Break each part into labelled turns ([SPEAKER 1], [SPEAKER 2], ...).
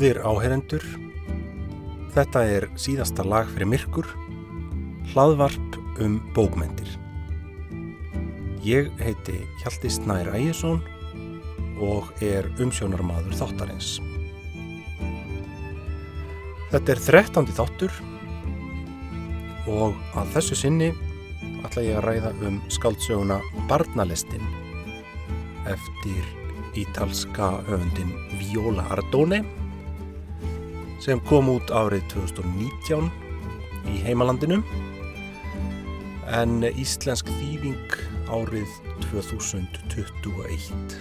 [SPEAKER 1] Góðir áherendur, þetta er síðasta lag fyrir myrkur, hlaðvarp um bókmentir. Ég heiti Hjalti Snær Ægjesson og er umsjónarmadur þáttarins. Þetta er þrettandi þáttur og að þessu sinni ætla ég að ræða um skáldsöguna Barnalestin eftir ítalska öfundin Viola Ardone sem kom út árið 2019 í heimalandinu en íslensk þýðing árið 2021.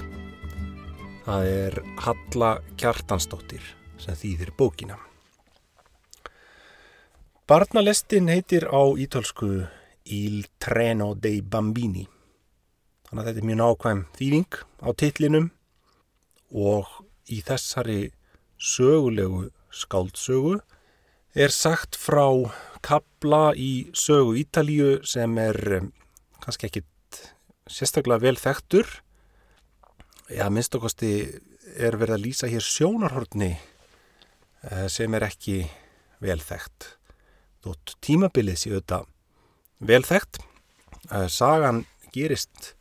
[SPEAKER 1] Það er Halla Kjartansdóttir sem þýðir bókina. Barnalestin heitir á ítölsku Il Treno dei Bambini. Þannig að þetta er mjög nákvæm þýðing á titlinum og í þessari sögulegu skáldsögu er sagt frá kabla í sögu Ítalíu sem er um, kannski ekkit sérstaklega vel þekktur. Já, minnst okkosti er verið að lýsa hér sjónarhortni eh, sem er ekki vel þekkt. Þótt tímabilið séu þetta vel þekkt eh, sagan gerist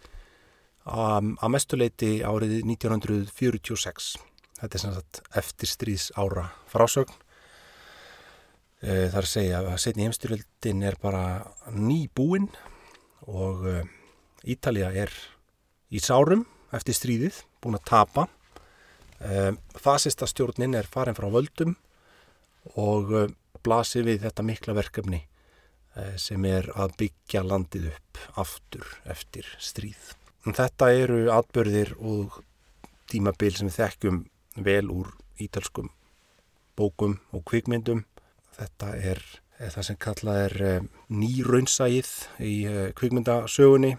[SPEAKER 1] um, að mestuleiti árið 1946 Þetta er sem sagt eftir stríðs ára frásögn. E, það er að segja að setni heimstyrjöldin er bara ný búinn og e, Ítalija er í sárum eftir stríðið, búin að tapa. E, fasista stjórnin er farin frá völdum og blasir við þetta mikla verkefni sem er að byggja landið upp aftur eftir stríð. Þetta eru atbörðir og tímabil sem við þekkjum vel úr ítalskum bókum og kvikmyndum. Þetta er, er það sem kallað er eh, nýraunsægið í uh, kvikmyndasögunni.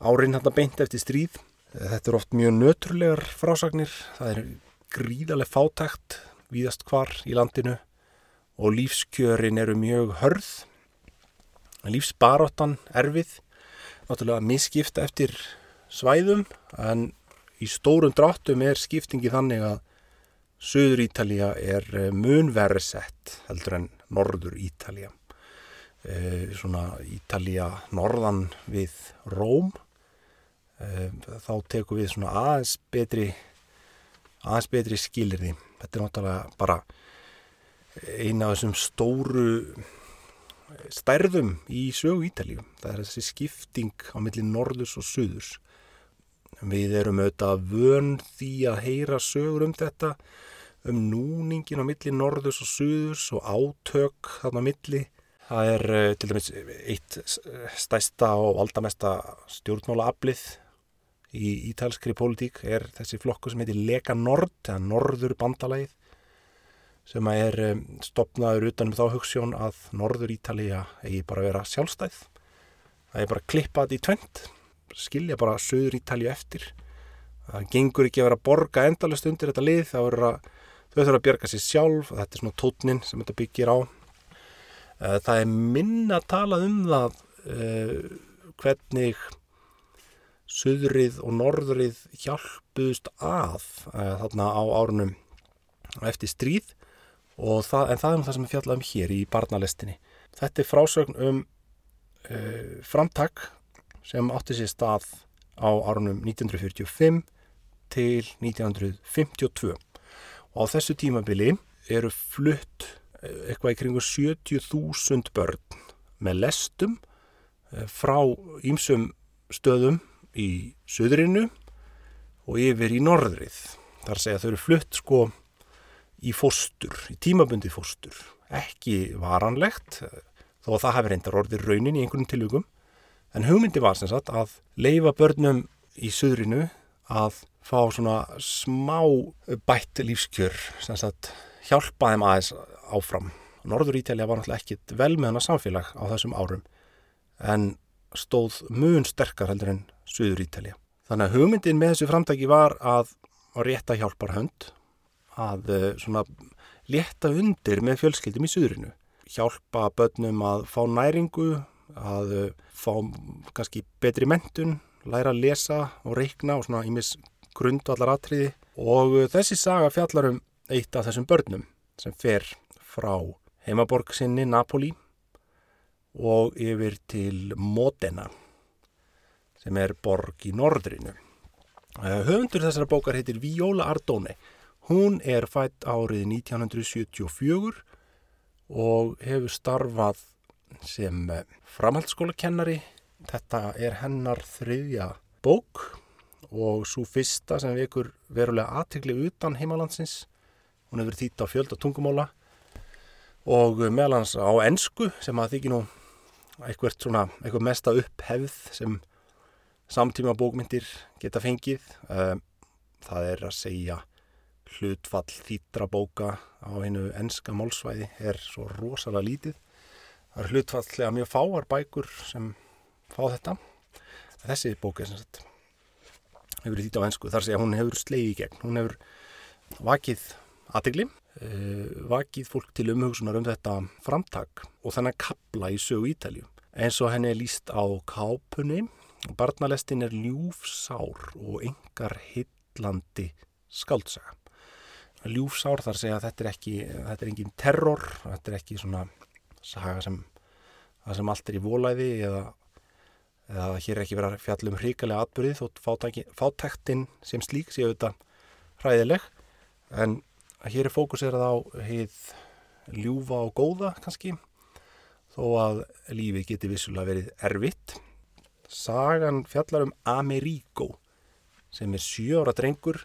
[SPEAKER 1] Árin hann beint eftir stríð. Þetta er oft mjög nöturlegar frásagnir. Það er gríðarlega fátækt víðast hvar í landinu og lífskjörin eru mjög hörð. Lífsbaróttan erfið, náttúrulega misskipta eftir svæðum en í stórum dráttum er skiptingi þannig að Suður Ítalija er eh, munverri sett heldur en Norður Ítalija. E, svona Ítalija norðan við Róm. E, þá tekum við svona aðeins betri, aðeins betri skilirði. Þetta er náttúrulega bara eina af þessum stóru stærðum í sögu Ítalíu. Það er þessi skipting á milli norðurs og suðurs. Við erum auðvitað vön því að heyra sögur um þetta, um núningin á milli norðus og suðus og átök þarna milli. Það er uh, til dæmis eitt stæsta og aldamesta stjórnmálaaflið í ítalskri pólitík er þessi flokku sem heitir Lega Nord, eða Norður bandalæð, sem er um, stopnaður utanum þá hugssjón að Norður Ítalija eigi bara að vera sjálfstæð. Það er bara klippað í tvent skilja bara söður Ítalju eftir. Það gengur ekki að vera að borga endalast undir þetta lið, það verður að þau þurfa að björga sér sjálf, þetta er svona tótnin sem þetta byggir á. Eh, það er minna að tala um það uh, hvernig söðrið og norðrið hjálpuðust að uh, þarna á árunum eftir stríð það, en það er það sem við fjallaðum hér í barnalestinni. Þetta er frásögn um framtak sem átti sér stað á árunum 1945 til 1952 og á þessu tímabili eru flutt eh, eitthvað í kringu 70.000 börn með lestum eh, frá ímsum stöðum í söðrinu og yfir í norðrið. Þar segja þau eru flutt sko í fóstur, í tímabundi fóstur. Ekki varanlegt, þó að það hefur reyndar orðið raunin í einhvern tilugum En hugmyndi var sem sagt að leifa börnum í söðrinu að fá svona smá bætt lífskjör sem sagt hjálpa þeim aðeins áfram. Norður Ítalja var náttúrulega ekkit vel með hana samfélag á þessum árum en stóð mun sterkar heldur en Suður Ítalja. Þannig að hugmyndin með þessu framtæki var að rétta hjálpar hönd að eh, svona létta undir með fjölskyldum í Suðrinu. Hjálpa börnum að fá næringu að eh, fá kannski betri mentun, læra að lesa og reikna og svona ímis grundvallar atriði og eh, þessi saga fjallar um eitt af þessum börnum sem fer frá heimaborg sinni Napoli og yfir til Modena sem er borg í norðrinu. Eh, höfundur þessara bókar heitir Viola Ardone. Hún er fætt árið 1974 og hefur starfað sem eh, framhaldsskólakennari. Þetta er hennar þriðja bók og svo fyrsta sem vekur verulega aðtegli utan heimalandsins. Hún hefur þýtt á fjöld og tungumóla og meðlans á ennsku sem að þykir nú eitthvað svona, eitthvað mesta upphefð sem samtíma bókmyndir geta fengið. Eh, það er að segja hlutfall þýttra bóka á einu ennska málsvæði er svo rosalega lítið. Það er hlutfallega mjög fáar bækur sem fá þetta. Þessi bók er sem sagt hefur þýtt á ennsku. Þar segja hún hefur sleið í gegn. Hún hefur vakið aðtegli, eh, vakið fólk til umhugsunar um þetta framtak og þannig að kapla í sögu Ítalju. Eins og henni er líst á kápunni Barnalestin er ljúfsár og engar hillandi skaldsaga. Ljúfsár þar segja að þetta er ekki, þetta er engin terror, þetta er ekki svona saga sem, sem allt er í volæði eða, eða hér er ekki verið að fjalla um hríkalega atbyrðið þótt fátektinn sem slík séu þetta hræðileg. En hér er fókuserað á heið ljúfa og góða kannski þó að lífið geti vissulega verið erfitt. Sagan fjallar um Amerigo sem er sjóra drengur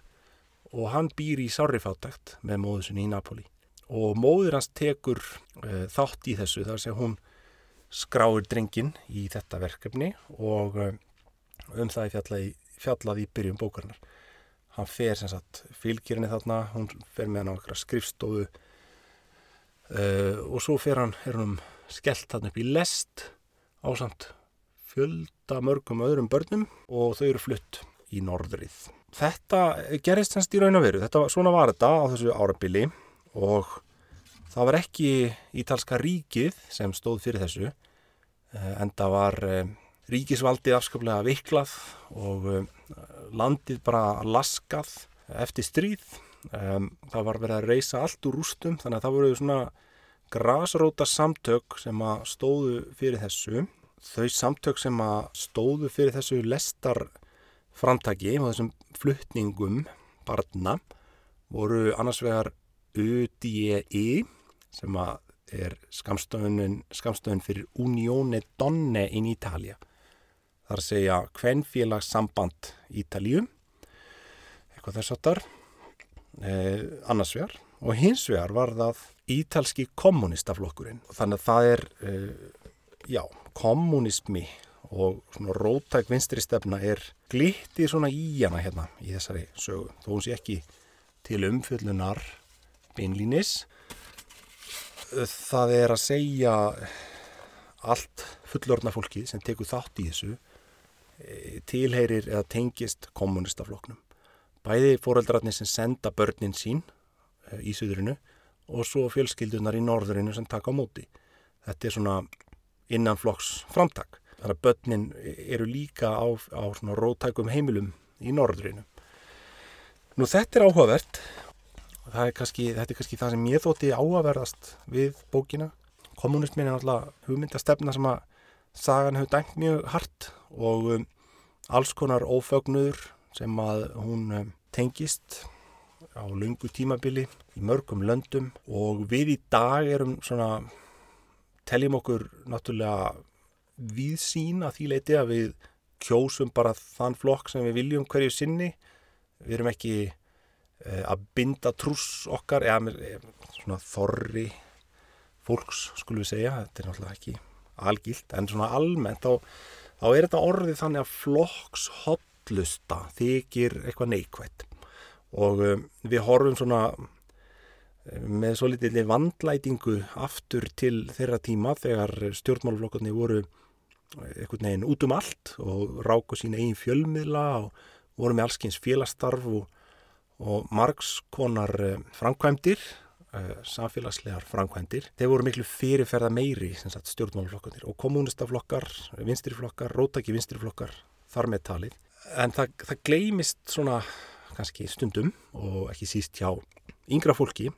[SPEAKER 1] og hann býr í sárrifátækt með móðusinni í Napoli og móður hans tekur uh, þátt í þessu þar sem hún skráir drengin í þetta verkefni og uh, um það er fjallað í, fjallað í byrjum bókarnar. Hann fer sem sagt fylgjirinni þarna, hún fer með hann á eitthvað skrifstofu uh, og svo fer hann, er hann skellt þarna upp í lest ásamt fjölda mörgum öðrum börnum og þau eru flutt í norðrið. Þetta gerist hans í raun og veru. Þetta, svona var þetta á þessu árabili og það var ekki Ítalska ríkið sem stóð fyrir þessu eh, en það var eh, ríkisvaldið afskaplega veiklað og eh, landið bara laskað eftir stríð. Það var verið að reysa allt úr rústum þannig að það voru svona grasróta samtök sem að stóðu fyrir þessu þau samtök sem að stóðu fyrir þessu lestar framtaki og þessum fluttningum barna voru annars vegar UDI sem að er skamstöðun fyrir Unione Donne in Italia. Þar segja Kvenfélagssamband Ítalíu eitthvað þess aftar eh, annars vegar. Og hins vegar var það Ítalski kommunistaflokkurinn og þannig að það er eh, já, kommunismi og svona rótæk vinstri stefna er glitti svona í hana hérna í þessari sögu. Þó hún sé ekki til umfjöllunar beinlínis það er að segja allt fullorna fólki sem tekur þátt í þessu e, tilheyrir eða tengist kommunistafloknum bæði fóreldrarnir sem senda börnin sín e, í söðurinu og svo fjölskyldunar í norðurinu sem taka á móti þetta er svona innanflokks framtak. Þannig að börnin eru líka á, á rótækum heimilum í norðrinu. Nú þetta er áhugavert. Er kannski, þetta er kannski það sem ég þótti áhugaverðast við bókina. Kommunismin er náttúrulega hugmyndastefna sem að sagan hefur dæmt mjög hart og um, alls konar ófögnuður sem að hún um, tengist á lungu tímabili í mörgum löndum og við í dag erum svona teljum okkur náttúrulega við sína því leiti að við kjósum bara þann flokk sem við viljum hverju sinni við erum ekki að binda truss okkar eða með svona þorri fólks skulum við segja, þetta er náttúrulega ekki algilt en svona almennt þá, þá er þetta orðið þannig að flokks hotlusta þykir eitthvað neikvægt og um, við horfum svona með svo litli vandlætingu aftur til þeirra tíma þegar stjórnmáluflokkarnir voru einhvern veginn út um allt og ráku sín eigin fjölmiðla og voru með allskyns félastarf og, og margskonar eh, framkvæmdir, eh, samfélagslegar framkvæmdir. Þeir voru miklu fyrirferða meiri sagt, stjórnmáluflokkarnir og kommunistaflokkar, vinstriflokkar, rótaki vinstriflokkar þar með talið. En það, það gleimist svona kannski stundum og ekki síst hjá yngra fólki,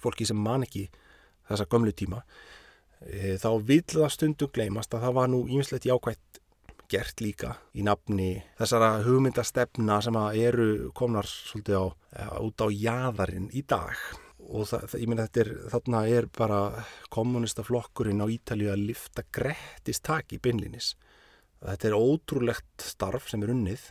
[SPEAKER 1] fólki sem man ekki þessa gömlu tíma, e, þá vil það stundum gleymast að það var nú ímislegt jákvægt gert líka í nafni þessara hugmyndastefna sem eru komnar svolítið á, út á jæðarinn í dag og það, ég meina þetta er, þarna er bara kommunistaflokkurinn á Ítalið að lifta grettist tak í beinlinis. Þetta er ótrúlegt starf sem er unnið,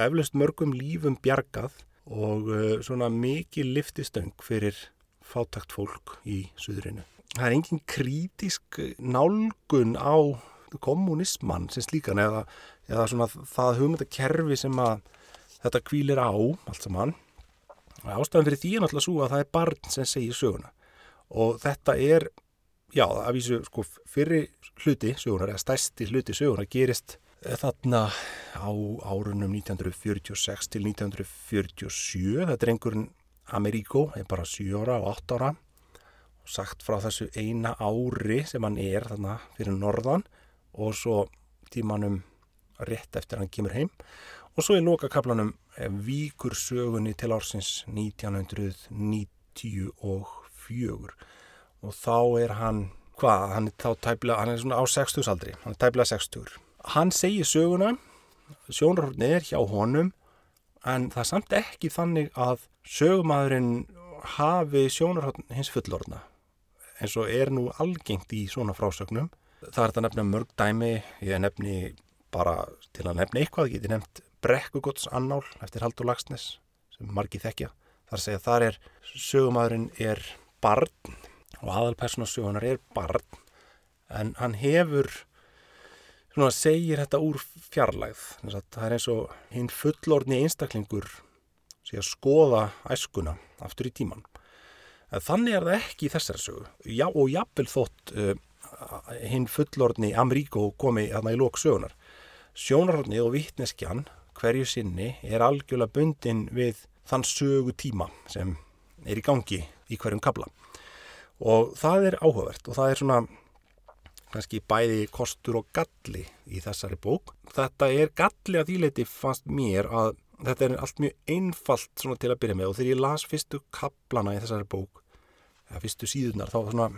[SPEAKER 1] eflaust mörgum lífum bjargað og uh, svona mikið liftistöng fyrir fátakt fólk í suðurinu. Það er engin krítisk nálgun á kommunismann sem slíkan eða, eða svona það hugmyndakerfi sem að þetta kvílir á allt saman. Ástæðan fyrir því er náttúrulega svo að það er barn sem segir söguna. Og þetta er, já, að vísu sko fyrir hluti sögunar eða stærsti hluti sögunar gerist þarna á árunum 1946 til 1947 þetta er einhverjum Ameríko, er bara 7 ára og 8 ára. Og sagt frá þessu eina ári sem hann er þarna fyrir norðan og svo tímanum rétt eftir hann kemur heim. Og svo í lokakablanum víkur sögunni til ársins 1994 og þá er hann hvað, hann er þá tæpla hann er svona á 60 aldri, hann er tæpla 60 hann segir söguna sjónarhórni er hjá honum en það er samt ekki þannig að sögumadurinn hafi sjónarhórn hins fullorna eins og er nú algengt í svona frásögnum það er þetta nefna mörg dæmi ég nefni bara til að nefna eitthvað, ég geti nefnt Brekkugots annál eftir Haldur Lagsnes sem margi þekkja. Þar segja þar er sögumadurinn er barn og aðalpersonasögunar er barn en hann hefur svona segir þetta úr fjarlægð. Það er eins og hinn fullorni einstaklingur sé að skoða æskuna aftur í tíman. Þannig er það ekki í þessari sögu. Já, og jafnvel þótt uh, hinn fullorni Amríko komi aðna í lók sögunar. Sjónarhaldni og vittneskjan hverju sinni er algjörlega bundin við þann sögu tíma sem er í gangi í hverjum kabla og það er áhugavert og það er svona kannski bæði kostur og galli í þessari bók. Þetta er galli að þýleiti fannst mér að þetta er allt mjög einfalt svona til að byrja með og þegar ég las fyrstu kaplana í þessari bók, eða fyrstu síðunar þá svona,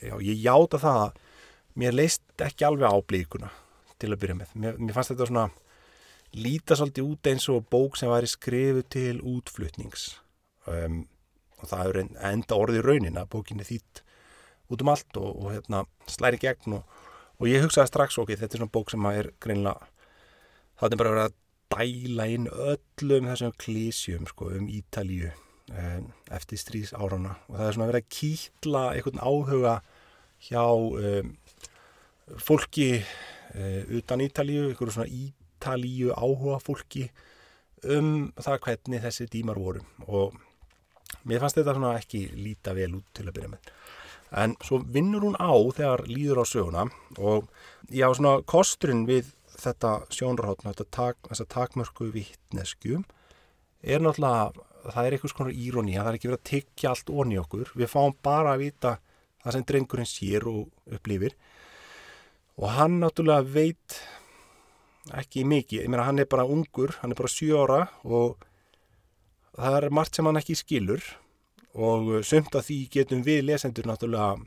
[SPEAKER 1] já, ég játa það að mér leist ekki alveg á blíkuna til að byrja með. Mér, mér fannst þetta svona líta svolítið út eins og bók sem væri skrifu til útflutnings um, og það er enda orðið raunin að bókinni þýtt út um allt og, og hérna, slæri gegn og, og ég hugsaði strax okkur, þetta er svona bók sem er greinlega, það er bara verið að dæla inn öllum þessum klísjum sko, um Ítalíu eftir stríðs árana og það er svona verið að kýtla einhvern áhuga hjá um, fólki uh, utan Ítalíu, einhverju svona Ítalíu áhuga fólki um það hvernig þessi dímar voru. Og mér fannst þetta svona ekki líta vel út til að byrja með. En svo vinnur hún á þegar líður á söguna og já svona kosturinn við þetta sjónrahotn tak, þessa takmörku vittneskjum er náttúrulega það er einhvers konar íróni það er ekki verið að tekja allt onni okkur. Við fáum bara að vita það sem drengurinn sér og upplifir. Og hann náttúrulega veit ekki mikið, ég meina hann er bara ungur hann er bara 7 ára og það er margt sem hann ekki skilur. Og sömt að því getum við lesendur náttúrulega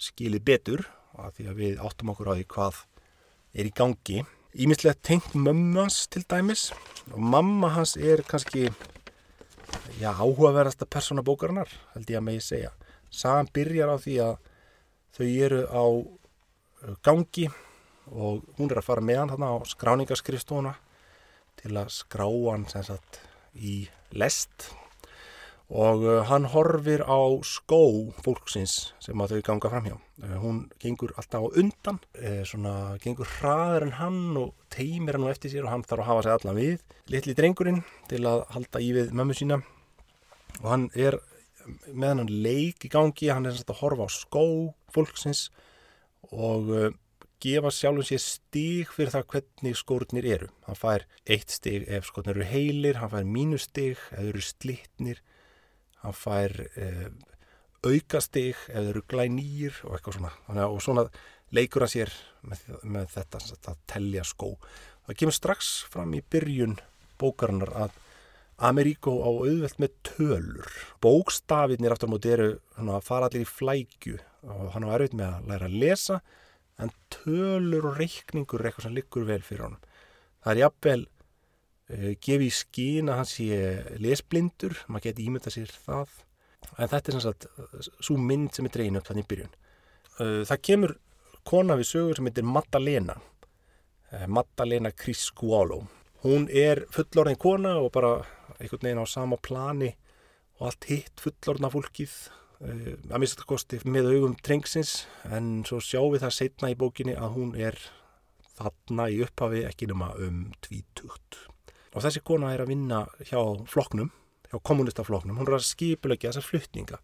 [SPEAKER 1] skilið betur að því að við áttum okkur á því hvað er í gangi. Íminslega tengt mömmans til dæmis. Og mamma hans er kannski já, áhugaverðasta persóna bókarinnar held ég að megi segja. Sagan byrjar á því að þau eru á gangi og hún er að fara með hann þarna á skráningaskrifstofuna til að skrá hann sagt, í lest og uh, hann horfir á skó fólksins sem að þau ganga fram hjá. Uh, hún gengur alltaf á undan, uh, svona gengur hraður en hann og teimir hann eftir sér og hann þarf að hafa sig allan við. Littli drengurinn til að halda í við mömmu sína og hann er með hann leik í gangi, hann er að horfa á skó fólksins og gefa sjálfum sér stíg fyrir það hvernig skórnir eru. Hann fær eitt stíg ef skórnir eru heilir, hann fær mínustíg ef þeir eru slittnir, hann fær eh, aukastíg ef þeir eru glænýr og eitthvað svona. Þannig, og svona leikur hann sér með, með þetta að tellja skó. Það kemur strax fram í byrjun bókarinnar að Ameríkó á auðvelt með tölur. Bókstafinir aftur á móti eru að fara allir í flækju og hann á erfitt með að læra að lesa en tölur og reikningur er eitthvað sem liggur vel fyrir honum. Það er jafnvel uh, gefið í skín að hann sé lesblindur, maður geti ímynda sér það. En þetta er sem sagt svo mynd sem er dregin upp þannig í byrjun. Uh, það kemur kona við sögur sem heitir Maddalena. Maddalena Criscuolo. Hún er fullorðin kona og bara einhvern veginn á sama plani og allt hitt fullorðna fólkið að mista kosti með augum trengsins. En svo sjáum við það setna í bókinni að hún er þarna í upphafi ekki nema um tvítugt og þessi kona er að vinna hjá floknum, hjá kommunistafloknum hún er að skipulegja þessa fluttninga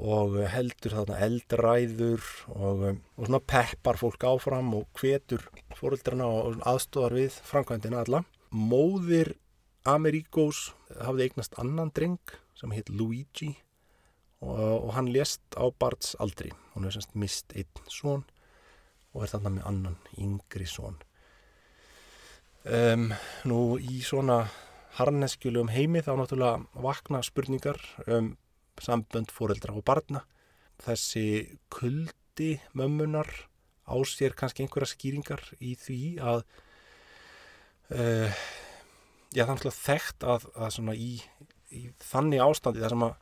[SPEAKER 1] og heldur þarna eldræður og, og svona peppar fólk áfram og hvetur fóröldrana og aðstofar við framkvæmdina alla. Móðir Ameríkós hafði eignast annan dreng sem hitt Luigi og, og hann lést á Barts aldri. Hún hefði semst mist einn svon og er þarna með annan yngri svon. Um, nú í svona harneskjulegum heimi þá náttúrulega vakna spurningar um sambönd fóreldra og barna. Þessi kuldi mömmunar á sér kannski einhverja skýringar í því að uh, já þekkt að, að í, í þannig ástandi þar sem að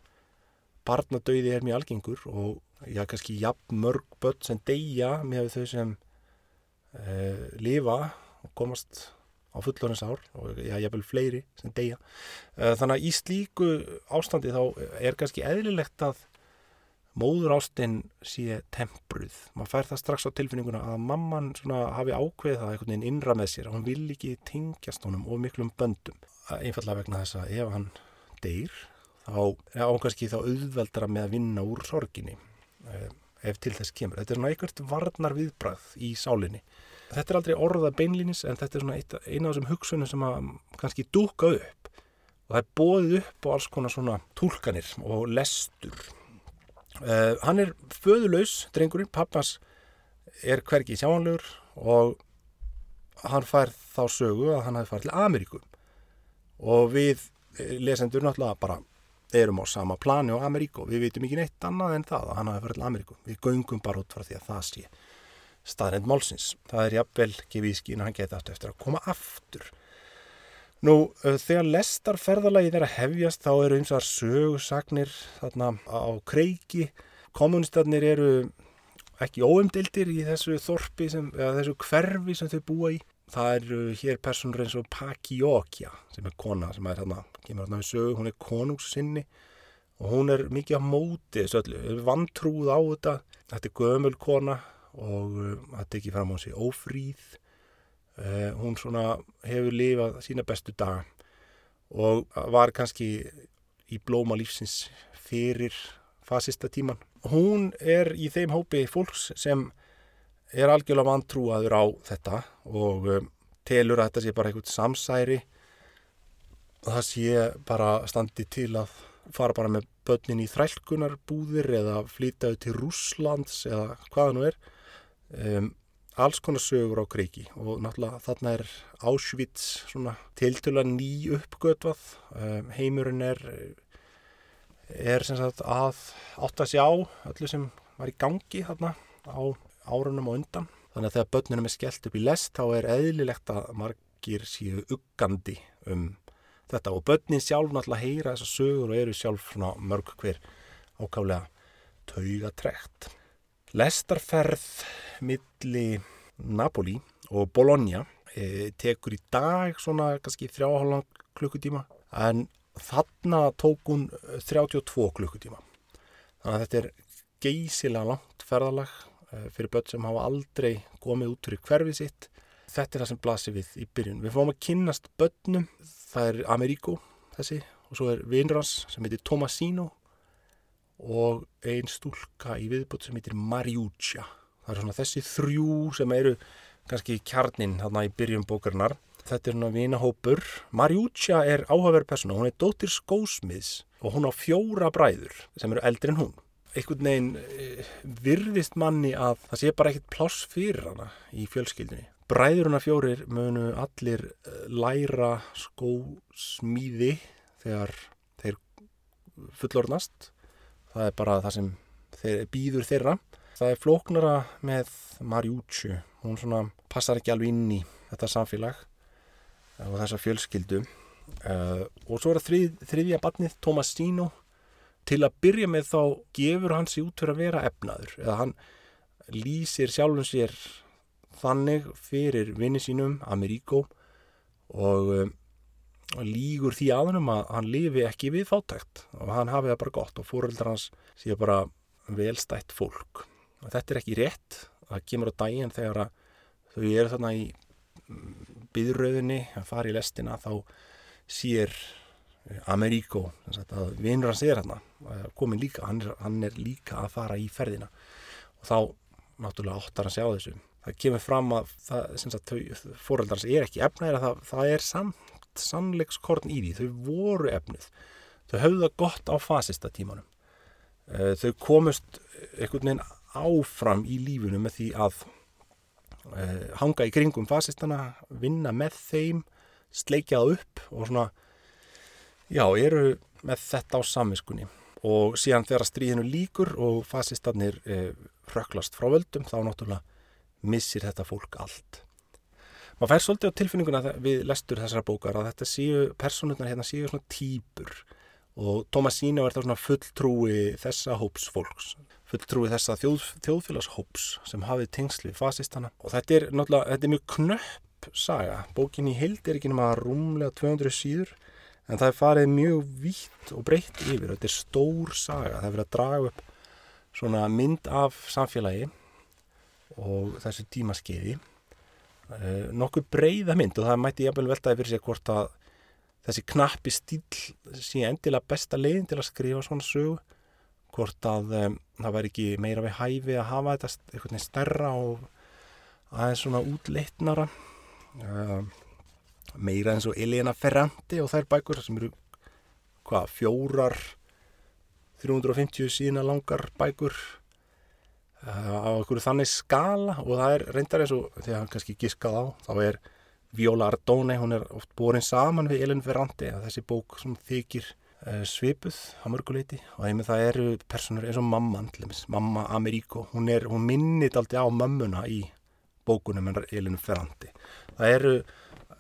[SPEAKER 1] barnadauði er mjög algengur og já kannski jafn mörg börn sem deyja með þau sem uh, lifa og komast á fullorins ár og ég vil fleiri sem deyja. Þannig að í slíku ástandi þá er kannski eðlilegt að móður ástinn sé tempruð. Man fær það strax á tilfinninguna að mamman hafi ákveðið það einhvern veginn innra með sér. Hún vil ekki tengjast honum of miklum böndum. Einfallega vegna þess að ef hann deyr þá ákvæmski þá auðveldara með að vinna úr sorginni ef til þess kemur. Þetta er svona einhvert varnar viðbrað í sálinni. Þetta er aldrei orða beinlínis en þetta er svona eina af þessum hugsunum sem að kannski dúka upp og það er bóðið upp á alls konar svona tólkanir og lestur. Uh, hann er föðulegs, drengurinn, pappas er hvergi sjáanlegur og hann fær þá sögu að hann hafi farið til Ameríku og við lesendur náttúrulega bara erum á sama plani á Ameríku og við veitum ekki neitt annað en það að hann hafi farið til Ameríku. Við göngum bara út frá því að það sé staðrind málsins. Það er jafnvel gefið í skín að hann geta aftur eftir að koma aftur. Nú, þegar lestarferðalagi þeirra hefjast þá eru eins og sögsagnir þarna á kreiki. Kommunistarnir eru ekki óumdildir í þessu þorpi, sem, eða þessu hverfi sem þau búa í. Það eru hér personur eins og Pakiokja sem er kona sem er þarna, kemur þarna við sögu, hún er konungsinni og hún er mikið á móti þessu öllu, vantrúð á þetta. Þetta er gömul kona og það uh, tekið fram á sig ófríð. Uh, hún svona hefur lifað sína bestu daga og var kannski í blóma lífsins fyrir fasista tíman hún er í þeim hópi fólks sem er algjörlega vantrúaður á þetta og um, telur að þetta sé bara eitthvað samsæri það sé bara standi til að fara bara með börnin í þrælkunarbúðir eða flytaðu til Rúslands eða hvaða nú er um, alls konar sögur á kreiki og náttúrulega þarna er Auschwitz tiltöla ný uppgötvað. Um, heimurinn er er sem sagt að átt að sjá öllu sem var í gangi þarna á árunum og undan. Þannig að þegar börnunum er skellt upp í lest þá er eðlilegt að margir séu uggandi um þetta. Og börnin sjálf náttúrulega heyra þessar sögur og eru sjálf mörg hver ákálega tauga trekt Lestarferð milli Napoli og Bologna e, tekur í dag svona kannski þrjáhallan klukkutíma en þarna tók hún 32 klukkutíma. Þannig að þetta er geysilega langt ferðalag e, fyrir börn sem hafa aldrei komið út fyrir hverfið sitt. Þetta er það sem blasir við í byrjun. Við fáum að kynnast börnum, það er Amerigo þessi og svo er Vinras sem heitir Tomasino og einn stúlka í viðbútt sem heitir Mariúcha. Það er svona þessi þrjú sem eru kannski kjarnin þarna í byrjum bókarnar. Þetta er svona vinahópur. Mariúcha er áhugaverð persóna, hún er dóttir skósmiðs og hún á fjóra bræður sem eru eldri en hún. Einhvern veginn e, virðist manni að það sé bara ekkit pláss fyrir hana í fjölskyldunni. Bræðuruna fjórir munu allir e, læra skósmíði þegar þeir fullornast það er bara það sem þeir, býður þeirra. Það er flóknara með Marjútsju hún svona passar ekki alveg inn í þetta samfélag og þessa fjölskyldu. Uh, og svo er það þrið, þriðja barnið Tomasino. Til að byrja með þá gefur hann sér út fyrir að vera efnaður. Eða hann lýsir sjálfum sér þannig fyrir vinni sínum Ameríko og um, lígur því aðunum að hann lifi ekki við fátækt og hann hafi það bara gott og fóreldrar hans séu bara velstætt fólk. Og þetta er ekki rétt. Það kemur á daginn þegar að þau eru þarna í byðröðinni að fara í lestina þá sér eh, Ameríko að vinnur hans er hérna komin líka, hann er, hann er líka að fara í ferðina. Og þá náttúrulega óttar hann sjá þessu. Það kemur fram að fóröldars er ekki efnæri það, það er samt sannleikskorn í því. Þau voru efnuð. Þau höfðu það gott á fasista tímanum eh, þau komust einhvern veginn áfram í lífunum með því að uh, hanga í kringum fasistana vinna með þeim sleikjað upp og svona já, eru með þetta á samviskunni. Og síðan þegar stríðinu líkur og fasistarnir uh, röklast frá völdum þá náttúrulega missir þetta fólk allt. Maður fær svolítið á tilfinninguna við lestur þessara bókar að þetta séu, personurnar hérna séu svona týpur og Tomasína var það svona fulltrúi þessa hóps fólks, fulltrúi þessa þjóð, þjóðfélagshóps sem hafið tengsli fasistana. Og þetta er náttúrulega, þetta er mjög knöpp saga, bókin í heild er ekki nema rúmlega 200 síður en það er farið mjög vítt og breytt yfir, þetta er stór saga, það er verið að draga upp svona mynd af samfélagi og þessu tímaskeiði nokkuð breyða mynd og það mætti jafnvel veltaði fyrir sig hvort að þessi knappi stíl sé endilega besta leiðin til að skrifa svona sögu. Hvort að um, það væri ekki meira við hæfi að hafa þetta eitthvað nefn stærra og aðeins svona útleitnara. Uh, meira eins og Elena Ferrandi og þær bækur sem eru hvað, fjórar 350 sína langar bækur á einhverju þannig skala og það er reyndar eins og þegar hann kannski giskað á þá er Viola Ardone, hún er oft borin saman við Elin Ferrandi þessi bók sem þykir uh, svipuð á mörguleiti og einmitt það eru personur eins og mamma mamma Ameríko, hún, hún minnit aldrei á mömmuna í bókunum en Elin Ferrandi það eru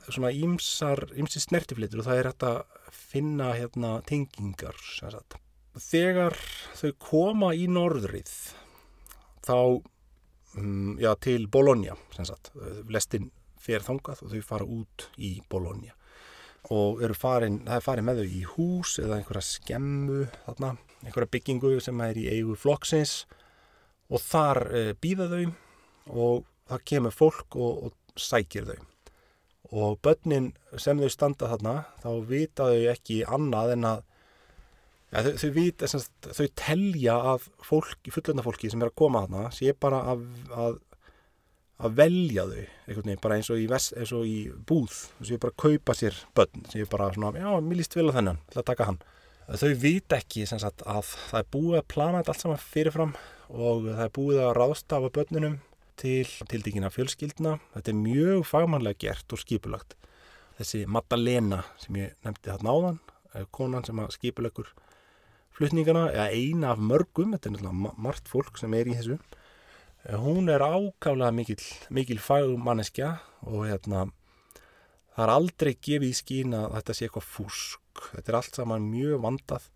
[SPEAKER 1] svona ímsar ímsi snertiflitur og það er hægt að finna hérna tengingar þegar þau koma í norðrið þá um, já, til Bologna lestin fer þangað og þau fara út í Bologna. Og farin, það er farin með þau í hús eða einhverja skemmu þarna, einhverja byggingu sem er í eigu flokksins. Og þar e, býða þau og það kemur fólk og, og sækir þau. Og börnin sem þau standa þarna þá vita þau ekki annað en að Ja, þau, þau, vit, þau telja að fólk, fullönda fólki sem er að koma þarna sé bara að, að, að velja þau veginn, bara eins og, vest, eins og í búð þau sé bara að kaupa sér börn þau sé bara svona, já, mér líst vel á þennan til að taka hann. Þau vit ekki sagt, að það er búið að plana þetta allt saman fyrirfram og það er búið að ráðstafa börnunum til tildíkina fjölskyldna. Þetta er mjög fagmannlega gert og skipulagt. Þessi Madalena sem ég nefndi þarna áðan, konan sem að skipulegur flutningana, eða eina af mörgum, þetta er náttúrulega margt fólk sem er í þessu, eh, hún er ákálega mikil, mikil fagmanneskja og hérna, það er aldrei gefið í skín að þetta sé eitthvað fúsk, þetta er allt saman mjög vandað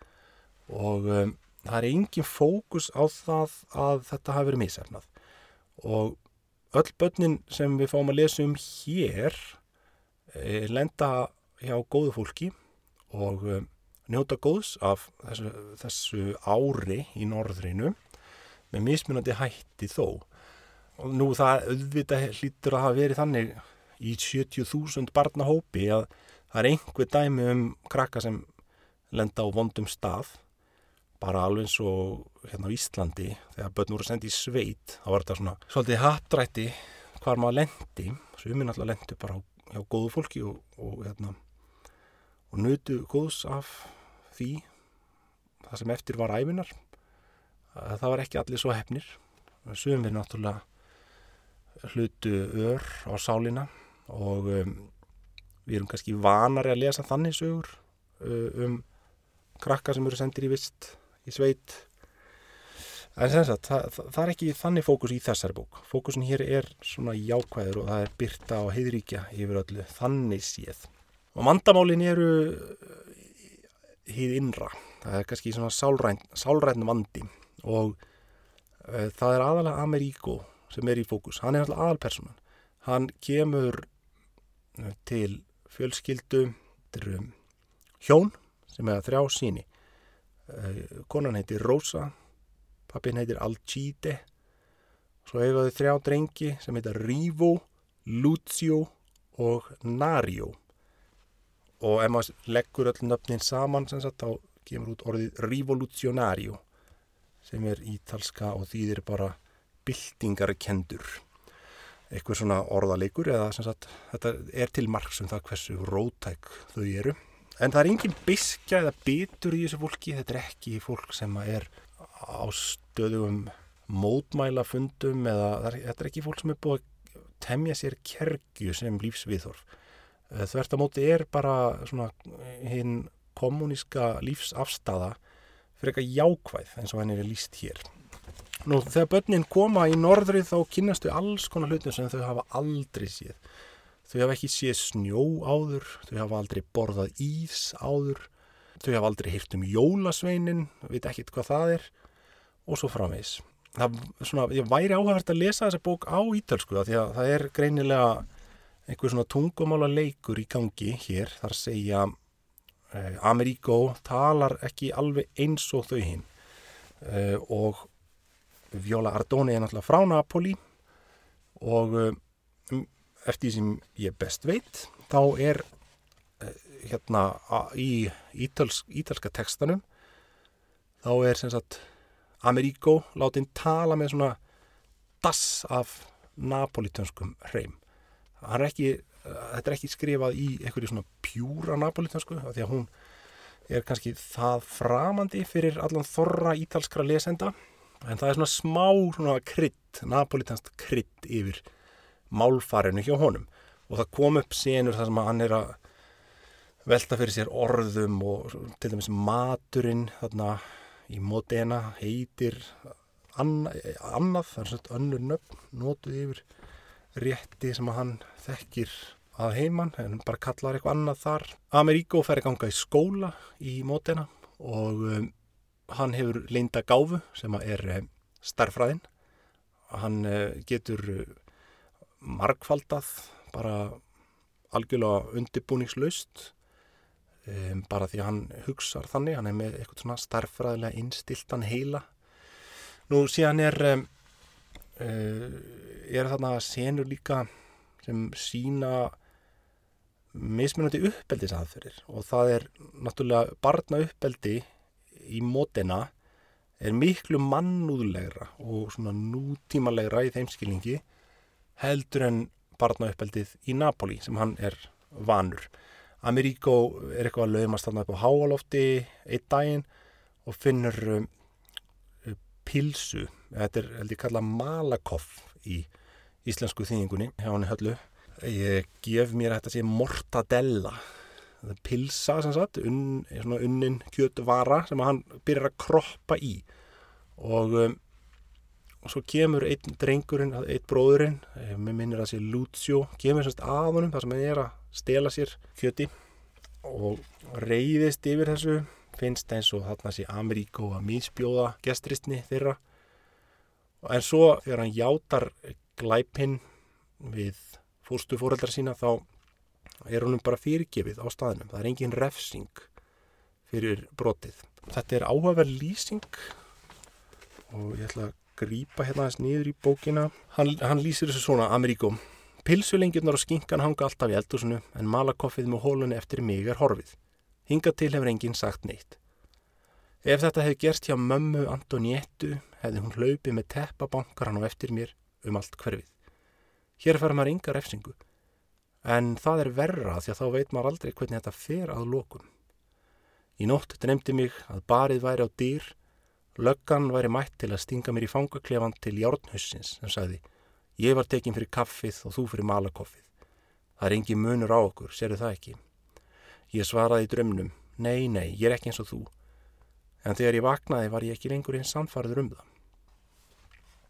[SPEAKER 1] og um, það er engin fókus á það að þetta hafi verið misefnað og öll börnin sem við fáum að lesa um hér e, lenda hjá góðu fólki og um, njóta góðs af þessu, þessu ári í norðrinu með mismunandi hætti þó. Og nú það auðvitað hlýtur að hafa verið þannig í 70.000 barnahópi að það er einhver dæmi um krakka sem lenda á vondum stað bara alveg eins og hérna á Íslandi þegar börn voru sendið í sveit þá var þetta svona svolítið hapdrætti hvar maður lendi. Svo við minn alltaf lendi bara hjá góðu fólki og, og hérna og nutu góðs af því það sem eftir var æfinar það var ekki allir svo hefnir sögum við náttúrulega hlutu ör á sálina og um, við erum kannski vanari að lesa þannig sögur uh, um krakka sem eru sendir í vist í sveit. En sagt, það, það, það er ekki þannig fókus í þessari bók. Fókusin hér er svona jákvæður og það er byrta og heiðríkja yfir öllu þannig séð. Og mandamálin eru hýð innra. Það er kannski svona sálræn, sálræn vandi og uh, það er aðalega Ameríko sem er í fókus, hann er alltaf aðalpersonan hann kemur uh, til fjölskyldu til um, hjón sem að þrjá síni uh, konan heitir Rosa pappin heitir Alcide. Svo eigaðu þrjá drengi sem heitir Rivo, Lucio og Nario og ef maður leggur öll nöfnin saman sem sagt, þá kemur út orðið Rivolutionario sem er ítalska og þýðir bara byltingarkendur. Eitthvað svona orðaleikur eða sem sagt, þetta er til marg um það hversu rótæk þau eru. En það er engin biskja eða bitur í þessu fólki, þetta er ekki fólk sem er á stöðum mótmælafundum eða þetta er ekki fólk sem er búið að temja sér kergju sem lífsviðhorf þvert að móti er bara svona hinn kommuníska lífsafstafa fyrir eitthvað jákvæð eins og henni er líst hér. Nú þegar börnin koma í norðrið þá kynastu alls konar hlutum sem þau hafa aldrei séð. Þau hafa ekki séð snjó áður, þau hafa aldrei borðað ís áður, þau hafa aldrei hýrt um jólasveinin, veit ekki hvað það er og svo framvegs. Það svona, væri áhagast að lesa þessa bók á ítölsku því að það er greinilega einhver svona tungumála leikur í gangi hér. Þar segja eh, Ameríko talar ekki alveg eins og þau hinn eh, og Viola Ardoni er náttúrulega frá Napoli. Og um, eftir því sem ég best veit þá er eh, hérna í ítals, ítalska textanum þá er sem sagt Ameríko látin tala með svona dass af napolitanskum hreim er ekki, þetta er ekki skrifað í einhverju svona pjúra napolitansku því að hún er kannski það framandi fyrir allan þorra ítalskra lesenda. En það er svona smá svona krydd, napolitansk krydd yfir málfarinu hjá honum. Og það kom upp senur þar sem hann er að velta fyrir sér orðum og til dæmis maturinn þarna í Modena heitir annað, annað það er svona önnur nöfn notuð yfir rétti sem að hann þekkir að heimann en bara kallar eitthvað annað þar. Ameríko fer að ganga í skóla í Modena og um, hann hefur leinda gáfu sem að er um, starfræðin hann uh, getur uh, markfaldað bara algjörlega undirbúningslaust um, bara því að hann hugsar þannig, hann er með eitthvað svona starfræðilega innstiltan heila. Nú síðan er um, er þarna senur líka sem sína mismunandi uppeldisaðferðir og það er náttúrulega barna uppeldi í mótina er miklu mannúðlegra og svona nútímalegra í þeim skilningi heldur en barna uppeldið í Napoli sem hann er vanur. Ameríko er eitthvað að laumast þarna upp á háalofti einn daginn og finnur um, pilsu, þetta er held ég kalla malakoff í íslensku þýningunni hjá hann höllu. Ég gef mér þetta sé mortadella. Pilsa sem sagt, unn, svona unnin kjötvara sem hann byrjar að kroppa í. Og, um, og svo kemur einn drengurinn, einn bróðurinn eh, með minnir að sé Lucio kemur semst að honum þar sem hann er að stela sér kjöti og reyðist yfir þessu finnst eins og þarna sé Ameríko að mísbjóða gestristni þeirra en svo þegar hann játar glæpinn við fórstufóreldra sína þá er honum bara fyrirgefið á staðinum. Það er engin refsing fyrir brotið. Þetta er áhugaverð lýsing og ég ætla að grýpa hérna aðeins niður í bókina. Hann, hann lýsir þessu svona, Ameríko. Pilsulengjurnar og skinkan hanga alltaf í eldusinu en malakoffið með hólunni eftir mig er horfið. Hinga til hefur enginn sagt neitt. Ef þetta hefði gerst hjá mömmu Antoniettu hefði hún hlaupið með teppabankar hann á eftir mér um allt hverfið. Hér fara maður ynga refsingu. En það er verra því að þá veit maður aldrei hvernig þetta fer að lókum. Í nótt dremdi mig að barið væri á dýr, löggan væri mætt til að stinga mér í fangaklefan til járnhussins sem sagði Ég var tekin fyrir kaffið og þú fyrir malakoffið. Það er engi munur á okkur, séru það ekki. Ég svaraði drömnum, nei, nei, ég er ekki eins og þú. En þegar ég vaknaði var ég ekki lengur eins samfarður um það.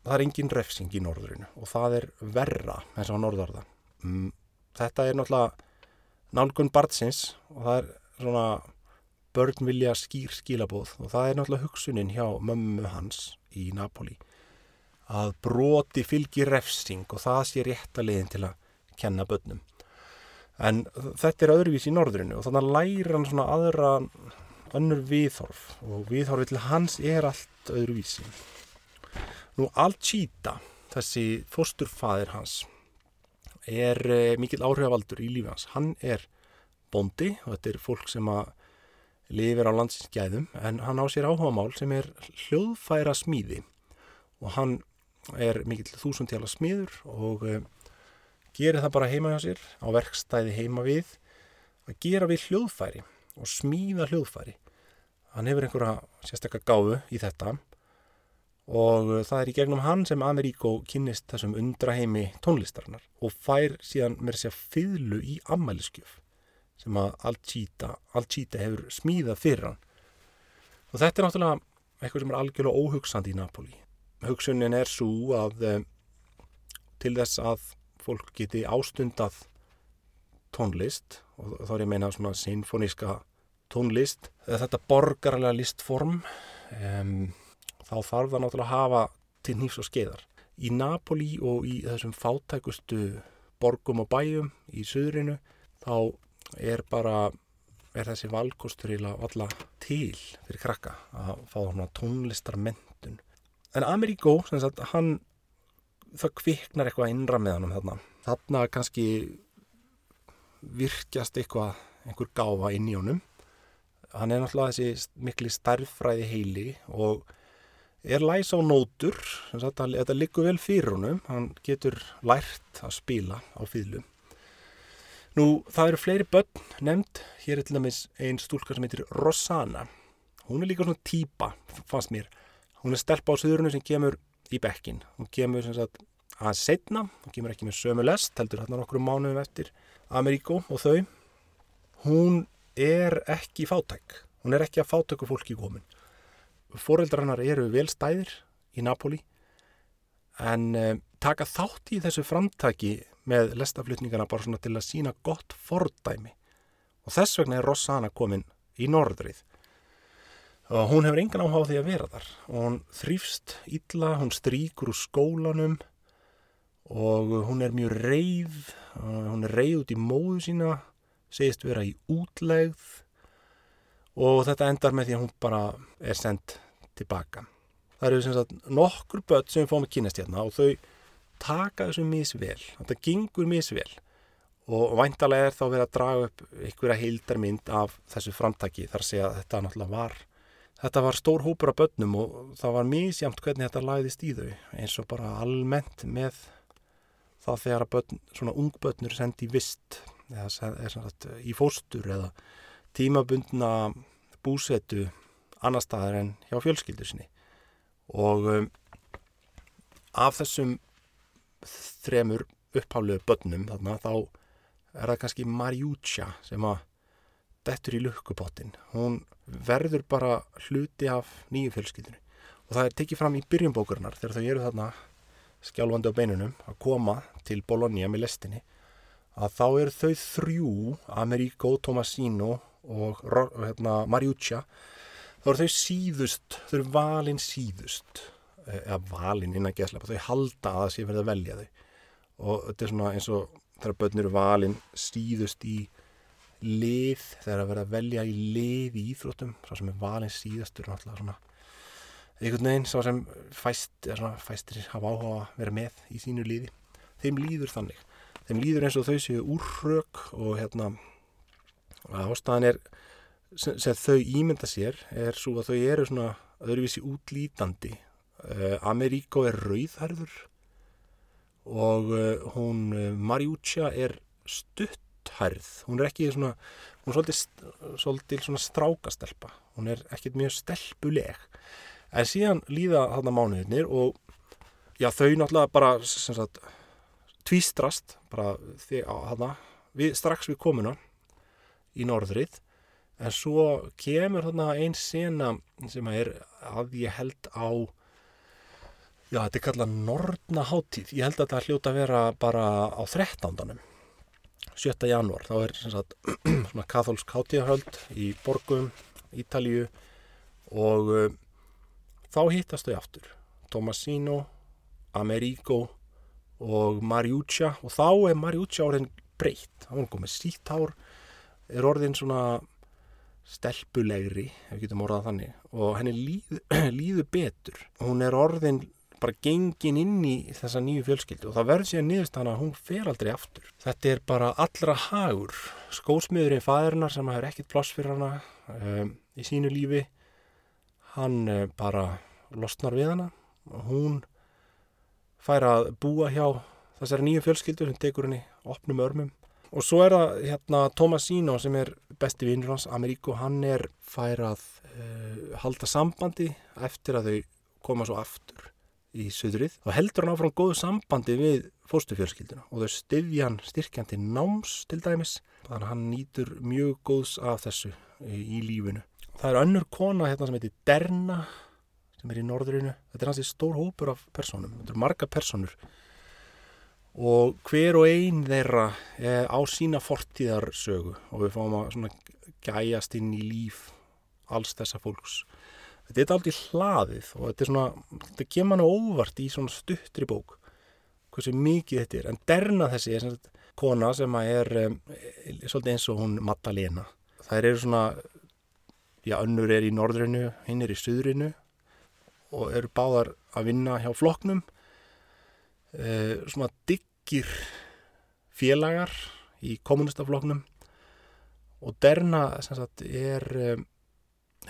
[SPEAKER 1] Það er engin refsing í norðurinu og það er verra eins og norðarða. Mm, þetta er náttúrulega nálgun barnsins og það er svona börn vilja skýr skilabóð og það er náttúrulega hugsunin hjá mömmu hans í Napoli að broti fylgir refsing og það sé rétta liðin til að kenna börnum. En þetta er öðruvís í norðurinu og þannig að læra hann svona aðra önnur viðhorf og viðhorfi til hans er allt öðruvísi. Nú Alcita, þessi fósturfaðir hans, er eh, mikill áhrifavaldur í lífi hans. Hann er bondi og þetta er fólk sem að lifir á landsinsgæðum en hann á sér áhugamál sem er hljóðfæra smíði og hann er mikill þúsundtjála smiður og uh, gerir það bara heima hjá sér á verkstæði heima við að gera við hljóðfæri og smíða hljóðfæri hann hefur einhverja sérstaklega gáfu í þetta. Og uh, það er í gegnum hann sem Ameríko kynnist þessum undraheimi tónlistarinnar og fær síðan mér sé að fyrlu í ammæliskjöf sem að Alcita hefur smíðað fyrir hann. Og þetta er náttúrulega eitthvað sem er algjörlega óhugsandi í Napoli hugsunin er svo að um, til þess að fólk geti ástundað tónlist og þá er ég að meina svona sinfoníska tónlist þetta borgarlega listform um, þá þarf það náttúrulega að hafa til nýfs og skeiðar. Í Napoli og í þessum fátækustu borgum og bæjum í söðrinu þá er bara er þessi valkostur í alla til fyrir krakka að fá tónlistarmentun en Ameríkó, hann það kviknar eitthvað innra með hann þarna. þarna kannski virkjast eitthvað einhver gáfa inn í honum hann er náttúrulega þessi mikli starffræði heili og er læs á nótur sagt, þetta liggur vel fyrir honum. Hann getur lært að spila á fýðlu nú það eru fleiri börn nefnd. Hér er til dæmis einn stúlka sem heitir Rosanna. Hún er líka svona týpa fannst mér. Hún er stelpa á söðurinu sem kemur í bekkin. Hún kemur sem sagt aðeins setna, hún kemur ekki með sömu lest, heldur hérna okkur mánuðum eftir Ameríkó og þau. Hún er ekki fátæk. Hún er ekki að fátæku fólki í komin. Fóreldrar hennar eru vel stæðir í Napoli en um, taka þátt í þessu framtaki með lestaflutningana bara svona til að sína gott fordæmi. Og þess vegna er Rossana komin í norðrið og hún hefur engan áhuga á því að vera þar og hún þrýfst illa, hún stríkur úr skólanum og hún er mjög reyð hún er reyð út í móðu sína segist vera í útlegð og þetta endar með því að hún bara er sendt tilbaka. Það eru sem sagt nokkur börn sem við fáum að kynast hérna og þau taka þessu misvel þetta gengur misvel og væntalega er þá verið að draga upp einhverja heildarmynd af þessu framtaki þar að segja að þetta náttúrulega var Þetta var stór hópur af börnum og það var mísjamt hvernig þetta læðist í þau eins og bara almennt með það þegar að börn, svona ungbötnur sendi vist eða sagt, í fóstur eða tímabundna búsetu annar staðar en hjá fjölskyldu sinni. Og um, af þessum þremur uppháluðu börnum þarna þá er það kannski Marjútsja sem að dettur í lukkupottin hún verður bara hluti af nýju fjölskyldinu og það er tekið fram í byrjumbókurnar þegar þau eru þarna skjálfandi á beinunum að koma til Bologna með lestinni að þá eru þau þrjú Amerigo, Tomasino og hérna, Mariuccia þá eru þau síðust þau eru valin síðust eh, eða valin innan geslepa þau halda að það sé verið að velja þau. Og þetta er svona eins og þegar börnir eru valin síðust í lið þegar að vera að velja í lið í íþróttum, svo sem er valins síðastur náttúrulega svona einhvern veginn svo sem fæst, svona, fæstir hafa áhuga að vera með í sínu liði. Þeim líður þannig þeim líður eins og þau séu úrrök og hérna ástæðan er sem, sem þau ímynda sér er svo að þau eru svona öðruvísi útlítandi. Uh, Ameríko er rauðharður og uh, hún uh, Mariúcha er stutt hærð, hún er ekki svona hún er svolítið, svolítið svona strákastelpa, hún er ekkert mjög stelpuleg, en síðan líða þarna mánuðinir og já þau náttúrulega bara sagt, tvístrast bara því að þarna við, strax við komuna í norðrið en svo kemur þarna einn sena sem er að ég held á já, þetta er kallað Norna hátíð ég held að þetta hljóta að vera bara á 13. 7. janúar þá er sagt, svona katholsk hátíðahöld í borgum, Ítalju og uh, þá hittast þau aftur Tomasino, Amerigo og Mariuccia og þá er Mariuccia orðin breytt þá er hann komið sítt hár er orðin svona stelpulegri, ef við getum orðað þannig og henni líð, líður betur hún er orðin bara gengin inn í þessa nýju fjölskyldu og það verður síðan nýðust hana að hún fer aldrei aftur. Þetta er bara allra hagur. Skósmiðurinn fæðurnar sem hefur ekkit ploss fyrir hana um, í sínu lífi, hann um, bara losnar við hana og hún fær að búa hjá þessari nýju fjölskyldu sem tekur henni opnum örmum. Og svo er það hérna Tomasino sem er besti vinnur hans, Ameríko, hann er fær að uh, halda sambandi eftir að þau koma svo aftur í söðrið og heldur hann áfram góðu sambandi við fórstufjölskylduna og þau styðja hann styrkjandi náms til dæmis þannig að hann nýtur mjög góðs af þessu í lífinu. Það er önnur kona hérna sem heitir Derna sem er í norðurinu. Þetta er hansi stór hópur af personum, þetta eru marga personur og hver og einn þeirra er á sína fortíðarsögu. Og við fáum að gæjast inn í líf alls þessa fólks. Þetta er aldrei hlaðið og þetta er svona, þetta kemur hann óvart í svona stuttri bók hversu mikið þetta er, en derna þessi er svona kona sem er um, svolítið eins og hún Maddalena það eru svona já, önnur er í norðrinu, hinn er í suðrinu og eru báðar að vinna hjá floknum uh, svona diggir félagar í kommunistafloknum og derna sagt, er um,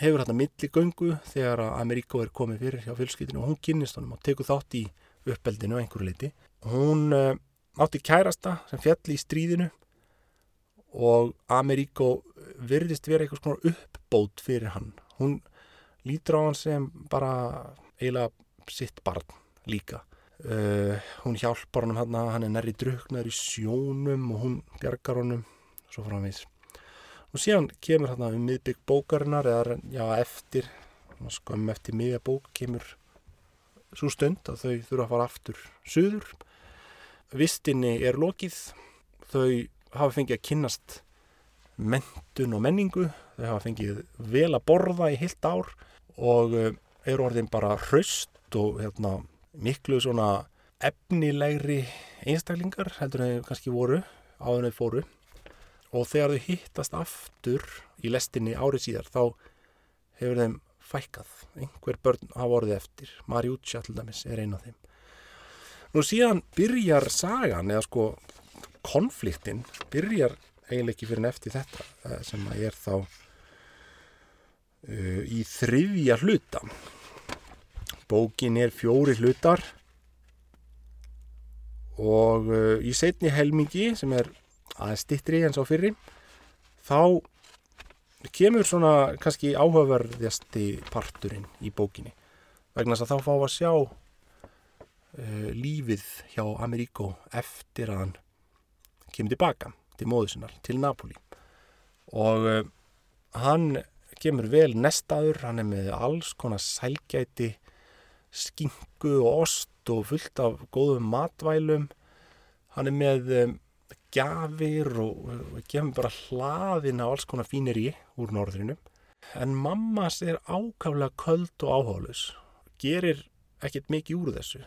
[SPEAKER 1] hefur hérna milligöngu þegar að Ameríko er komið fyrir hjá fjölskyldinu og hún kynist honum og tekur þátt í uppeldinu einhverju leiti. Hún uh, átti kærasta sem fjalli í stríðinu og Ameríko virðist vera eitthvað svona uppbót fyrir hann. Hún lítur á hann sem bara eiginlega sitt barn líka. Uh, hún hjálpar honum hann hann er nærri druknar í sjónum og hún bjargar honum svo frá hann veist og síðan kemur hérna um miðbygg bókarinnar eða já eftir skömm eftir miðja bók kemur svo stund að þau þurfa að fara aftur söður vistinni er lokið. Þau hafa fengið að kynnast mentun og menningu. Þau hafa fengið vel að borða í heilt ár og eh, eru orðin bara hraust og hérna, miklu svona efnilegri einstaklingar heldur en þau kannski voru áður en þau fóru. Og þegar þau hittast aftur í lestinni árið síðar þá hefur þeim fækkað. Einhver börn hafa orðið eftir. Mariuccia til dæmis er einn af þeim. Nú síðan byrjar sagan eða sko konfliktin byrjar eiginlega ekki fyrir nefti þetta eh, sem að er þá uh, í þriðja hluta. Bókin er fjóri hlutar og uh, í setni helmingi sem er aðeins stittri eins á fyrri þá kemur svona kannski áhugaverðjasti parturinn í bókinni. Vegna þess að þá fá að sjá uh, lífið hjá Ameríko eftir að hann kemur tilbaka til móðusinnar, til Napoli og uh, hann kemur vel nestaður, hann er með alls konar sælgæti skingu og ost og fullt af góðum matvælum. Hann er með um, gafir og, og gefum bara hlaðin á alls konar fínir í úr norðrinu en mammas er ákaflega köld og áhálus gerir ekkert mikið úr þessu.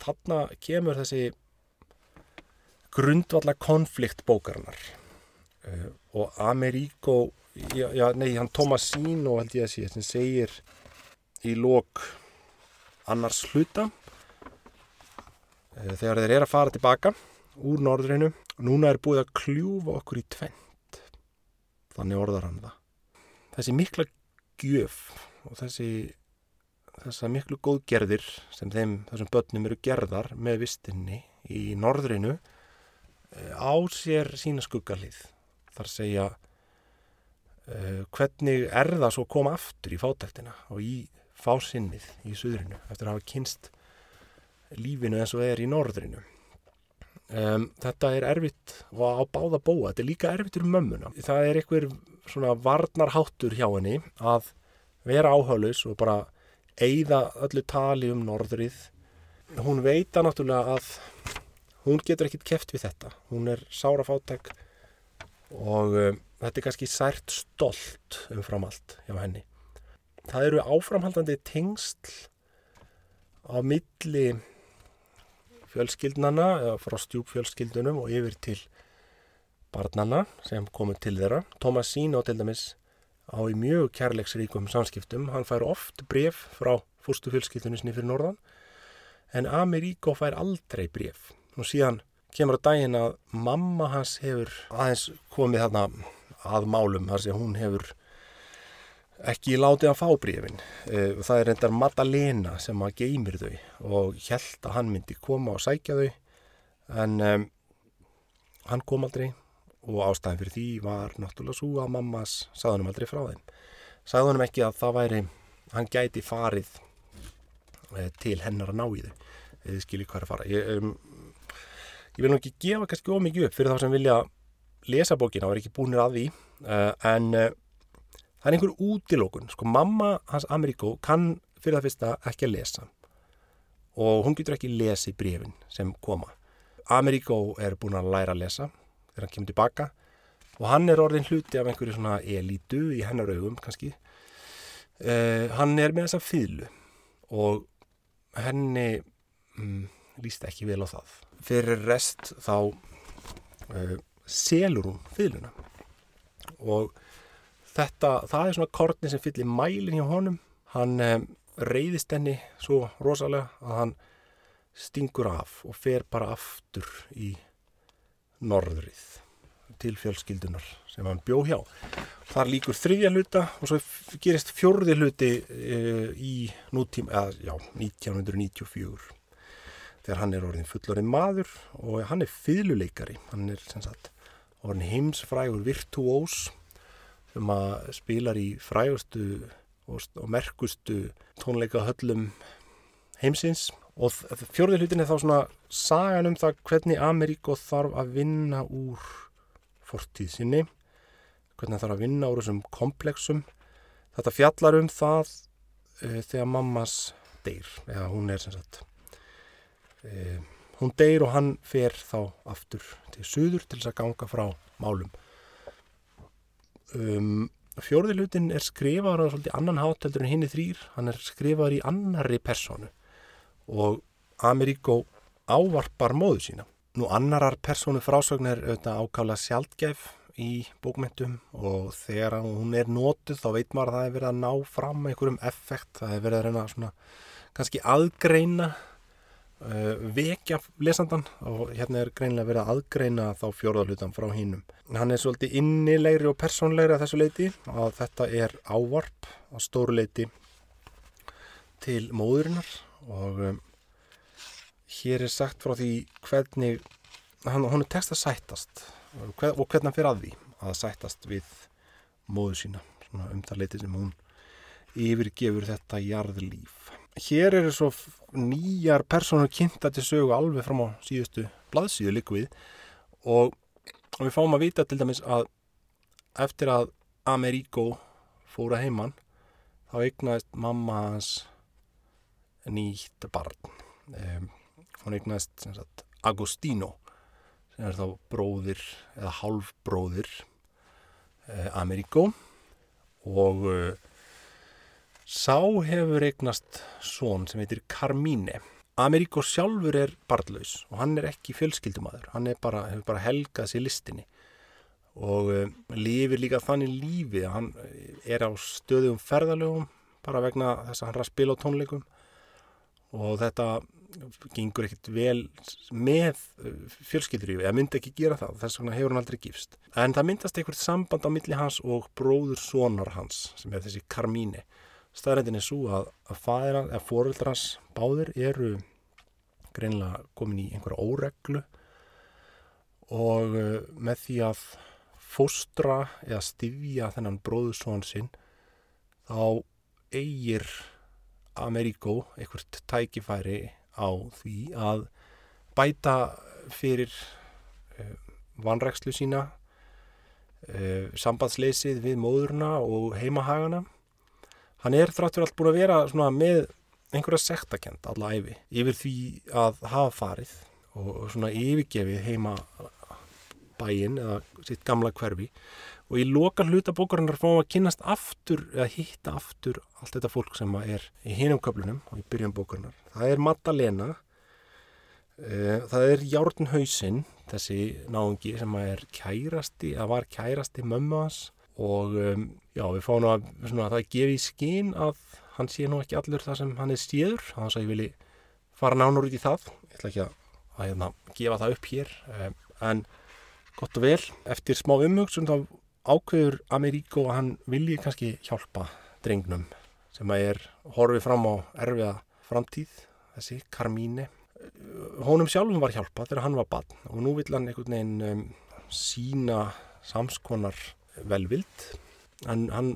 [SPEAKER 1] Þarna kemur þessi grundvalla konflikt bókarinnar uh, og Ameríko já, já, nei, hann Tomasino held ég að sé sem segir í lók annars hluta uh, þegar þeir eru að fara tilbaka úr norðrinu Núna er búið að kljúfa okkur í tvent. Þannig orðar hann það. Þessi mikla gjöf og þessi, þessa miklu góðgerðir sem þeim, þessum börnum eru gerðar með vistinni í norðrinu á sér sína skuggalið. Þar segja uh, hvernig er það svo koma aftur í fátæktina og í fásinnið í suðrinu eftir að hafa kynst lífinu eins og er í norðrinu. Um, þetta er erfitt á báða bóa, þetta er líka erfitt um mömmuna. Það er einhver svona varnarháttur hjá henni að vera áhörlaus og bara eigða öllu tali um norðrið. Hún veita náttúrulega að hún getur ekkit keft við þetta. Hún er sárafátæk og um, þetta er kannski sært stolt umfram allt hjá henni. Það eru áframhaldandi tengsl á milli fjölskyldnana eða frá stjúpfjölskyldunum og yfir til barnana sem komur til þeirra. Thomas Sino til dæmis á í mjög kærleiksríkum samskiptum. Hann fær oft bref frá sinni fyrir norðan en Ameríko fær aldrei bref. Og síðan kemur á daginn að mamma hans hefur aðeins komið þarna að málum þar sem hún hefur ekki látið að fá brefin. Eh, það er reyndar Madalena sem að geymir þau og held að hann myndi koma og sækja þau en um, hann kom aldrei og ástæðin fyrir því var náttúrulega svo að mammas hann aldrei frá þeim. Hann ekki að það væri, hann gæti farið e, til hennar að ná í þau. Þið skiljið hvað er að fara. Ég, um, ég vil nú ekki gefa kannski ómikið upp fyrir þá sem vilja lesa bókina og er ekki búinir að því uh, en uh, það er einhver útilókun. Sko mamma hans Ameríkó kann fyrir það fyrsta ekki að lesa og hún getur ekki lesið brefin sem koma. Ameríkó er búin að læra að lesa þegar hann kemur tilbaka og hann er orðin hluti af einhverju svona elítu í hennar augum kannski uh, hann er með þessa fýlu og henni mm, líst ekki vel á það. Fyrir rest þá uh, selur hún fýluna og þetta, það er svona kortni sem fyllir mælin hjá honum. Hann um, reyðist henni svo rosalega að hann stingur af og fer bara aftur í norðrið til fjölskyldunar sem hann bjó hjá. Þar líkur þriðja hluta og svo gerist fjörði hluti e, í nútíma, eða, já, 1994 þegar hann er orðin fullorinn maður og hann er fylguleikari, hann er sagt orðin heimsfrægur virtuós sem að spilar í frægustu og, og merkustu tónleika höllum heimsins. Og fjörði hlutin er þá svona sagan um það hvernig Ameríko þarf að vinna úr fortíð sinni hvernig það þarf að vinna úr þessum komplexum. Þetta fjallar um það e, þegar mammas deyr eða hún er sem sagt e, hún deyr og hann fer þá aftur til suður til þess að ganga frá málum um, fjörði hlutin er skrifaður á svolítið annan háteldur en hinn er þrýr hann er skrifaður í annari personu og Ameríkó ávarpar móðu sína. Nú annarar persónu frásögn er auðvitað ákála sjálfgæf í bókmyndum og þegar hún er nótuð þá veit maður að það er verið að ná fram einhverjum effekt, það er verið að reyna svona kannski aðgreina vekja lesandan og hérna er greinlega verið að aðgreina þá fjórðarlutan frá hínum. Hann er svolítið innilegri og persónlegri að þessu leiti og þetta er ávarp á stóru leiti til móðurinnar og um, hér er sagt frá því hvernig hann, hann er text að sættast og hvernig hann fyrir að því að sættast við móðu sína um það leiti sem hún yfirgefur þetta jarðlíf hér eru svo nýjar personur kynnta til sögu alveg fram á síðustu blaðsíðu líku við. Og við fáum að vita til dæmis að eftir að Ameríko fóra heimann þá eignaðist mamma hans nýtt barn. Um, hún eignast Agostino sem er þá bróðir eða halvbróðir eh, Ameríkó og eh, sá hefur eignast són sem heitir Carmine. Ameríkó sjálfur er barnlaus og hann er ekki fjölskyldumadur hann bara, hefur bara helgað sér listinni. Og eh, lifir líka þannig lífi hann er á stöðum ferðalögum bara vegna þess að hann er að spila á tónleikum. Og þetta gengur ekkert vel með fjölskyldurífi, eða myndi ekki gera það. Þess vegna hefur hann aldrei gifst. En það myndast einhvert samband á milli hans og bróður sonar hans sem er þessi Carmine staðrændin er svo að, að færa, eða fóröldar hans báðir eru greinlega komin í einhverja óreglu og uh, með því að fóstra eða stifja þennan bróður son sinn þá eigir Ameríkó einhvert tækifæri á því að bæta fyrir uh, vanrækslu sína uh, sambandsleysið við móðurna og heimahagana. Hann er þráttur allt búin að vera með einhverja sektakent alla æfi yfir því að hafa farið og svona yfirgefið heima bæin eða sitt gamla hverfi og í loka hluta bókarinnar fáum að kynast aftur eða hitta aftur allt þetta fólk sem er í hinum köflunum og í byrjun bókarinnar. Það er Magdalena, uh, það er Járn Hausinn, þessi náðungi sem er kærasti, eða var kærasti mömmu hans og um, já við fáum að, svona, að það gefi í skín að hann sé nú ekki allur það sem hann er stíður, þannig að ég vilji fara nánur út í það, ég ætla ekki að, að, að gefa það upp hér, um, en gott og vel, eftir smá umhugsun þá ákveður Ameríko að hann vilji kannski hjálpa drengnum sem að er horfið fram á erfiða framtíð, þessi Carmine. Honum sjálfum var hjálpa þegar hann var barn og nú vill hann einhvern veginn um, sína samskonar velvild en hann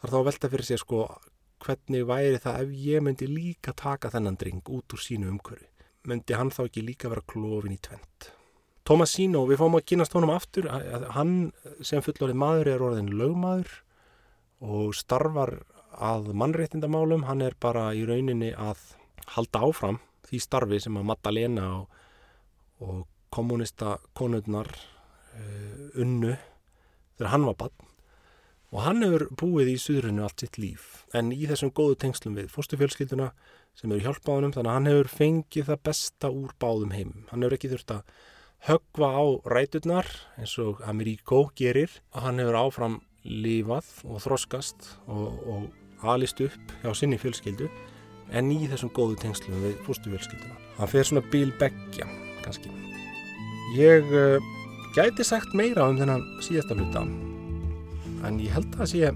[SPEAKER 1] þarf þá að velta fyrir sig sko hvernig væri það ef ég myndi líka taka þennan dreng út úr sínu umhverfi. Myndi hann þá ekki líka vera klófin í tvent? Tomasino, við fáum að kynast honum aftur, hann sem fullorðið maður er orðin lögmaður og starfar að mannréttindamálum, hann er bara í rauninni að halda áfram því starfi sem að Magdalena og, og kommunista konurnar uh, unnu þegar hann var bann og hann hefur búið í suðrunu allt sitt líf en í þessum góðu tengslum við fórstufjölskylduna sem eru hjálpað honum þannig að hann hefur fengið það besta úr báðum heimum hann hefur ekki þurft að högva á ræturnar eins og Ameríko gerir og hann hefur áfram lífað og þroskast og, og alist upp hjá sinni fjölskyldu en í þessum góðu tengslum við fórstufjölskylduna. Hann fer svona bíl begja kannski. Ég uh, gæti sagt meira um þennan síðasta hluta en ég held að sé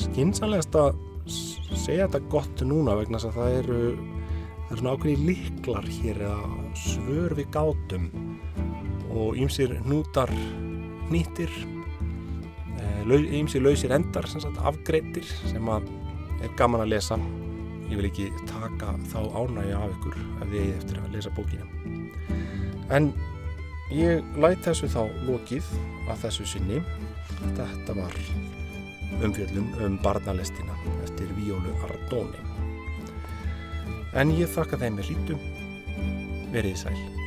[SPEAKER 1] skinsanlegast að segja þetta gott núna vegna að það eru, það eru svona ákveði liklar hér eða svör við gátum og ýmsir nútar nýttir ýmsir lausir endar sagt, afgreittir sem að er gaman að lesa. Ég vil ekki taka þá ánægja af ykkur ef þið eigið eftir að lesa bókina. En ég læt þessu þá lokið að þessu sinni þetta var umfjöldum um barnalestina eftir Víólu Ardóni en ég þakka þeim með lítum verið sæl